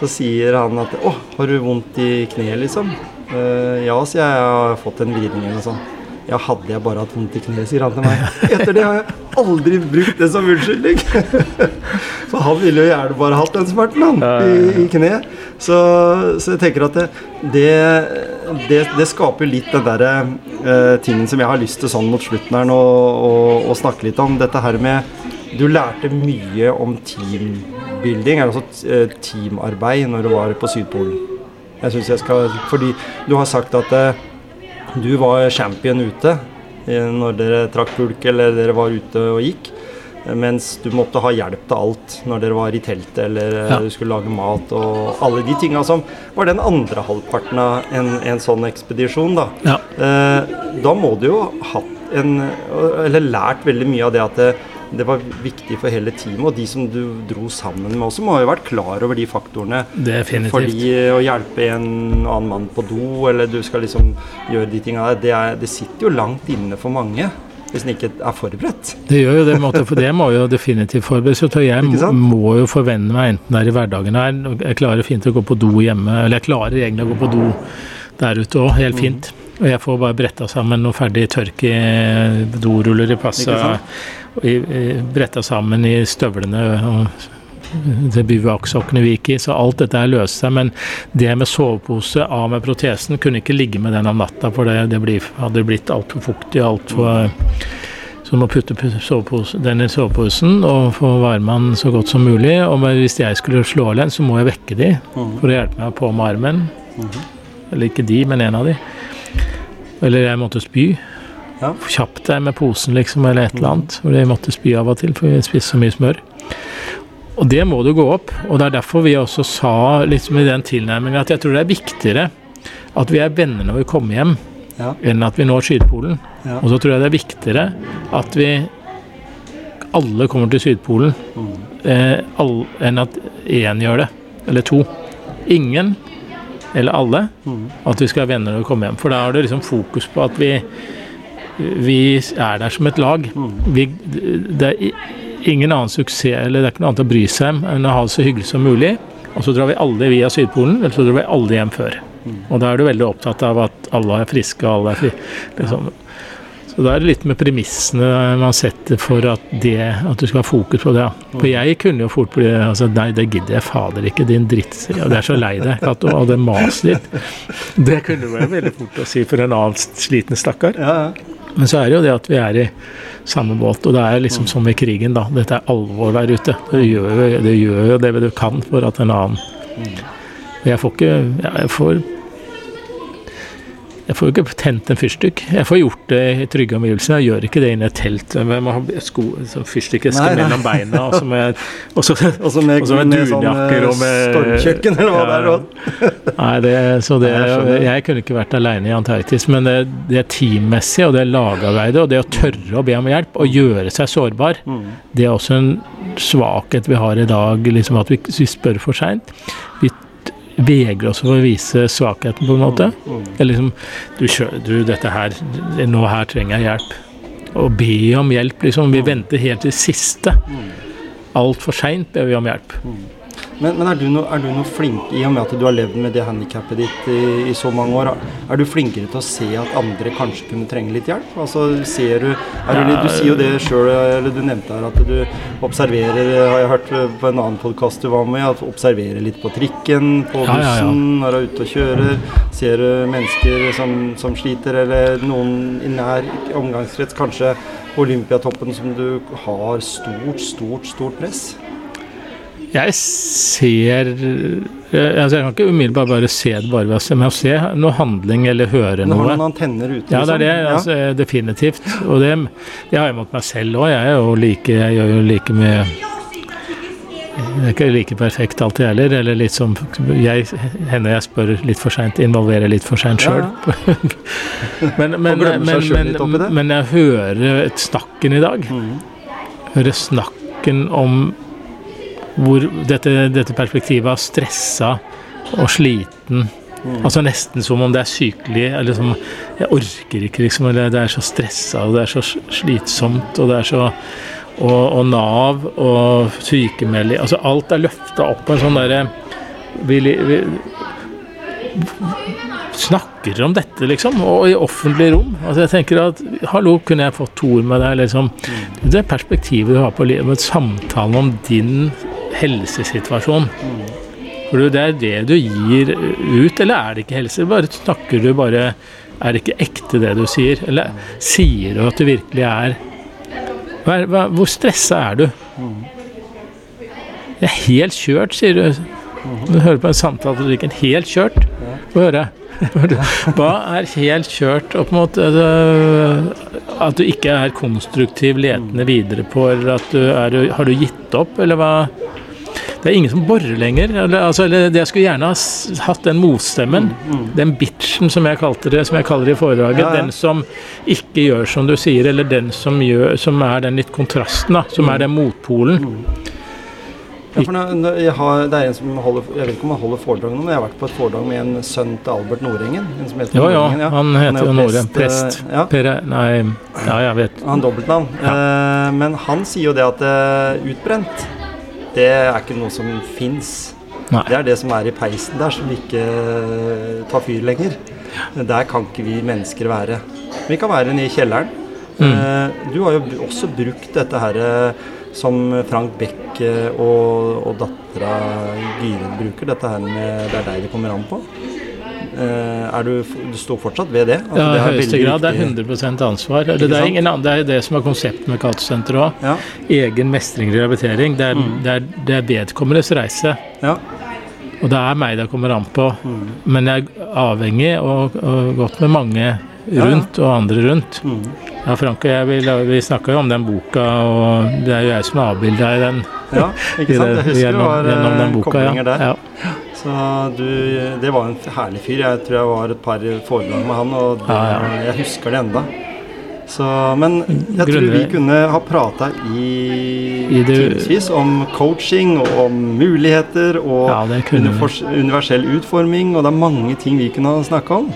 Så sier han at å, har du vondt i kneet, liksom? Uh, ja, sier jeg, jeg har fått en vridning eller noe sånt. Ja, hadde jeg bare hatt vondt i kneet, sier han til meg. Etter det har jeg aldri brukt det som unnskyldning. For han ville jo gjerne bare hatt den smerten, han, i, i kneet. Så, så jeg tenker at det, det, det, skaper litt den derre eh, tingen som jeg har lyst til sånn mot slutten her nå å snakke litt om. Dette her med Du lærte mye om teambuilding, altså teamarbeid, når du var på Sydpolen. Jeg synes jeg skal Fordi du har sagt at eh, du var champion ute eh, når dere trakk pulk eller dere var ute og gikk. eh, Mens du måtte ha hjelp til alt når dere var i teltet eller eh, Ja. du skulle lage mat og alle de tinga som var den andre halvparten av en, en sånn ekspedisjon. Da. Ja. Eh, da må du jo ha hatt en Eller lært veldig mye av det at det, var viktig for hele teamet. Og de som du dro sammen med også, må ha vært klar over de faktorene. Definitivt. Fordi å hjelpe en annen mann på do, eller du skal liksom gjøre de tinga der, det, er, det sitter jo langt inne for mange. Hvis en ikke er forberedt. Det gjør jo det, måte, for det må jo definitivt forberedes. Jeg må jo forvente meg, enten det er i hverdagen her Jeg klarer fint å gå på do hjemme, eller jeg klarer egentlig å gå på do der ute òg, helt Mm. fint. Og jeg får bare bretta sammen noe ferdig tørk i doruller i passa, bretta sammen i støvlene. og det bivuakksokkene vi gikk i, så alt dette her løste seg. Men det med sovepose av med protesen kunne ikke ligge med den om natta, for det, det blir, hadde blitt altfor fuktig og altfor Så må putte sovepose, den i soveposen og få varme den så godt som mulig. Og hvis jeg skulle slå av den, så må jeg vekke de for å hjelpe meg på med armen. Eller ikke de, men en av de. Eller jeg måtte spy. Ja. Kjapp deg med posen, liksom, eller et eller annet. Hvor jeg måtte spy av og til, for vi spiste så mye smør. Og det må du gå opp. Og det er derfor vi også sa liksom i den tilnærmingen at jeg tror det er viktigere at vi er venner når vi kommer hjem, Ja. enn at vi når Sydpolen. Ja. Og så tror jeg det er viktigere at vi alle kommer til Sydpolen, eh, all, enn at én gjør det, eller to. Ingen, eller alle, at vi skal være venner når vi kommer hjem. For da har du liksom fokus på at vi, vi er der som et lag. Vi, det er ingen annen suksess, eller det er ikke noe annet å bry seg om enn å ha det så hyggelig som mulig. Og så drar vi alle via Sydpolen, eller så drar vi alle hjem før. Og da er du veldig opptatt av at alle er friske og alle er fri. Liksom. Så da er det litt med premissene man setter for at, det, at du skal ha fokus på det. For jeg kunne jo fort bli altså, Nei, det gidder jeg fader ikke, din dritt. Ja, det er så lei deg, at, og det maset litt. Det kunne være veldig fort å si for en annen sliten stakkar. Ja, ja. Men så er det jo det at vi er i samme båt, og det er liksom som i krigen, da. Dette er alvor der ute. Det gjør jo det, gjør jo det du kan for at en annen Jeg får ikke Jeg får jeg får jo ikke tent en fyrstikk. Jeg får gjort det i trygge omgivelser. Jeg gjør ikke det inne i et telt. Jeg må ha sko, sånn fyrstikkeske mellom beina. Og så med, også, også Og så med, og med med sånn dunjakker og med stormkjøkken, eller hva det er. Ja. også. Nei, det, så det, jeg jeg kunne ikke vært alene i Antarktis, men det, det teammessige og det lagarbeidet og det å tørre å be om hjelp og gjøre seg sårbar, Mm. det er også en svakhet vi har i dag, liksom at vi, vi spør for seint. Vi vegrer oss for å vise svakheten, på en måte. Eller liksom du, du, dette her Nå her trenger jeg hjelp. Å be om hjelp, liksom. Vi venter helt til siste. Altfor seint ber vi om hjelp. Men, men er, du no, er, du noe flink, i og med at du har levd med det handikappet ditt i, i, så mange år, er du flinkere til å se at andre kanskje kunne trenge litt hjelp? Altså, ser du, du, du sier jo det sjøl, eller du nevnte her at du observerer, har jeg hørt på en annen podkast du var med, at du observerer litt på trikken, på bussen, ja, ja, ja. når du er ute og kjører. Ser du mennesker som, som sliter, eller noen i nær omgangskrets, kanskje Olympiatoppen, som du har stort, stort, stort press? Jeg ser altså Jeg kan ikke umiddelbart bare se det bare ved å se, noe handling eller høre noe. Har noen antenner ute? Ja, det er det. Liksom? Altså, definitivt. Og det, det, har jeg mot meg selv òg. Jeg, like, jeg gjør jo like mye det er ikke like perfekt alltid heller. Eller litt som jeg, Hender jeg spør litt for seint, involverer litt for seint sjøl. Ja, ja. men, men, men, men, jeg hører snakken i dag. Mm. Hører snakken om hvor dette, dette perspektivet av stressa og sliten mm. Altså nesten som om det er sykelig. Eller som Jeg orker ikke, liksom. Eller det er så stressa, og det er så slitsomt, og det er så Og, og Nav og sykemelding Altså alt er løfta opp på en sånn derre vi, vi, snakker om dette, liksom, og i offentlig rom. Altså jeg tenker at Hallo, kunne jeg fått to ord med deg? liksom, mm. Det perspektivet du har på livet, samtalen om din helsesituasjon. For det er det du gir ut, eller er det ikke helse? Bare snakker du bare Er det ikke ekte det du sier? Eller sier du at du virkelig er Hvor stressa er du? Jeg er helt kjørt, sier du. Du hører på en samtale på trikken. Helt kjørt. Få høre. Hva er helt kjørt? Og på en måte altså, At du ikke er konstruktiv letende videre på, eller at du er Har du gitt opp, eller hva? Det er ingen som borer lenger. Eller, altså, eller Jeg skulle gjerne ha hatt den motstemmen. Mm, mm. Den bitchen, som jeg, kalte det, som jeg kaller det i foredraget. Ja, ja. Den som ikke gjør som du sier, eller den som, gjør, som er den litt kontrasten, da, som mm. er den motpolen. Mm. Ja, når, jeg har, det er en som holder, jeg vet ikke om han holder foredrag nå, men jeg har vært på et foredrag med en sønn til Albert Nordengen. En som heter jo, Nordengen, ja. Han heter jo Nordengen. Prest. prest. ja. Per, nei, ja, jeg vet. Han dobbeltnavn. Ja. Uh, men han sier jo det at uh, utbrent det er ikke noe som fins. Det er det som er i peisen der, som ikke tar fyr lenger. Der kan ikke vi mennesker være. Vi kan være nede i kjelleren. Mm. Eh, du har jo også brukt dette her eh, som Frank Beck eh, og, og dattera Gyrid bruker. Dette her med 'det er deg det kommer an på'. Eh, er du, du står fortsatt ved det? Altså, ja, i høyeste grad. Det er 100 ansvar. Det, det, er ingen det er det som er konseptet med Cato-senteret òg. Ja. Egen mestring og rehabilitering. Det er, mm. det er, det er vedkommendes reise. Ja. Og det er meg det kommer an på. Mm. Men jeg er avhengig og, og gått med mange rundt og andre rundt. Mm. Ja, Frank og jeg vi, vi snakka jo om den boka, og det er jo jeg som er avbilda i den. Ja, ikke sant? Jeg husker gjennom, det var eh, koblinger der. Ja. Så du, det var en herlig fyr. Jeg tror jeg var et par foredrag med han, og det, ja, ja. jeg husker det enda. Så, men jeg tror vi kunne ha prata i, I timevis om coaching og om muligheter og ja, universell utforming, og det er mange ting vi kunne ha snakka om.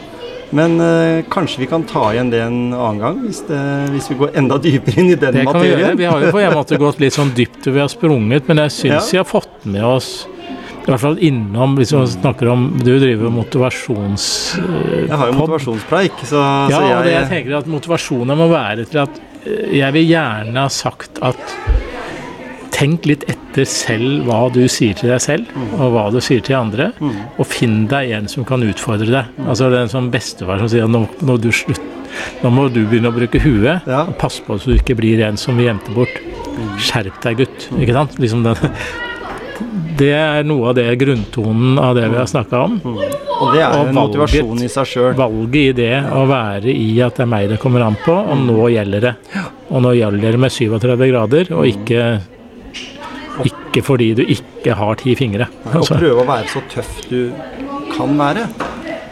Men øh, kanskje vi kan ta igjen det en annen gang, hvis, det, hvis vi går enda dypere inn i den det materien. Vi, vi, har jo på en måte gått litt sånn dypt og vi har sprunget, men jeg syns ja. vi har fått med oss i hvert fall innom Hvis man snakker om Du driver motivasjons... Uh, jeg har jo motivasjonspreik, så, ja, så jeg, og det jeg tenker at motivasjonen må være til at uh, Jeg vil gjerne ha sagt at Tenk litt etter selv hva du sier til deg selv, mm. og hva du sier til andre. Mm. Og finn deg en som kan utfordre deg. Mm. Altså det er en sånn bestefar som sier at nå, nå, du slutt, nå må du begynne å bruke huet. Ja. og Pass på så du ikke blir en som vi gjemte bort. Mm. Skjerp deg, gutt. Ikke sant? Liksom den, det er noe av det grunntonen av det vi har snakka om. Mm. Og det er og en motivasjon i seg sjøl. Valget i det å være i at det er meg det kommer an på, og mm. nå gjelder det. Og nå gjelder det med 37 grader, og mm. ikke, ikke fordi du ikke har ti fingre. Og altså. prøve å være så tøff du kan være.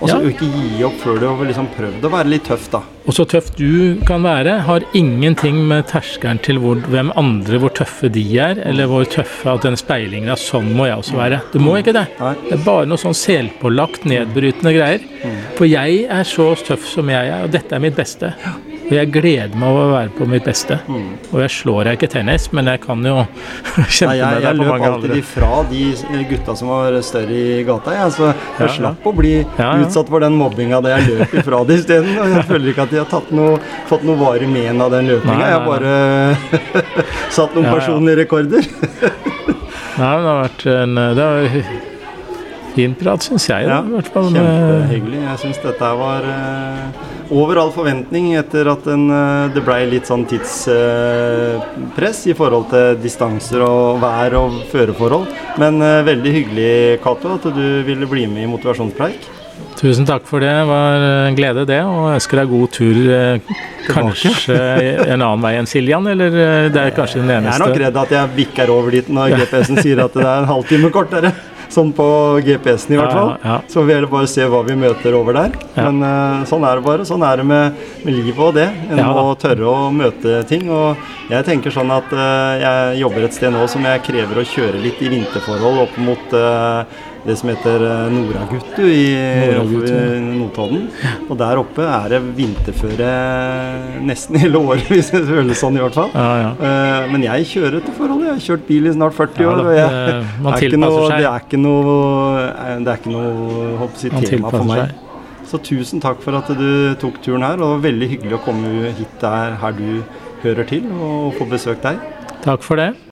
Og så ja. ikke gi opp før du har liksom prøvd å være litt tøff, da. Og så tøff du kan være, har ingenting med terskelen til hvor, hvem andre, hvor tøffe de er, eller hvor tøffe at den speilingen er sånn må jeg også være. Du må ikke det. Det er bare noe sånn selvpålagt, nedbrytende greier. Mm. For jeg er så tøff som jeg er, og dette er mitt beste. Og jeg gleder meg over å være på mitt beste. Mm. Og jeg slår jeg ikke tennis, men jeg kan jo kjempe Nei, jeg, med jeg deg på løp alltid ifra de gutta som var større i gata. Jeg, så jeg Ja, slapp å bli Ja, ja. utsatt for den mobbinga da jeg løp ifra det isteden. Og jeg føler ikke at de har noe, fått noe varig men av den løpinga. Jeg har bare satt noen personlige rekorder. Nei, men det har vært en Det var fin prat, syns jeg. Da. Ja, I hvert fall Kjempehyggelig. Jeg syns dette var eh, over all forventning etter at den, eh, det blei litt sånn tidspress i forhold til distanser og vær og føreforhold. Men eh, veldig hyggelig, Cato, at du ville bli med i motivasjonspreik. tusen takk for det. Det var en glede, det. Og jeg ønsker deg god tur. eh, Kanskje en annen vei enn Siljan, eller eh, det er kanskje den eneste Jeg er nok redd at jeg bikker over dit når GPS-en sier at det er en halvtime kortere. Sånn på GPS-en i hvert fall. ja, ja. Så vi heller bare se hva vi møter over der. Ja. Men uh, sånn er det bare. Sånn er det med, med livet og det. En Ja, må tørre å møte ting. Og jeg tenker sånn at uh, jeg jobber et sted nå som jeg krever å kjøre litt i vinterforhold opp mot eh, det som heter eh, Noraguttu i, Nordagutu, Notodden. Og der oppe er det vinterføre nesten hele året, hvis det føles sånn i hvert fall. Ja, ja. Eh, men jeg kjører etter forholdet. Jeg har kjørt bil i snart 40 Ja år. da, og jeg, er noe. Det er ikke noe, eh, det er ikke noe si, tema for meg. Så tusen takk for at du tok turen her. Og det var veldig hyggelig å komme hit der her du hører til, og få besøkt deg. Takk for det.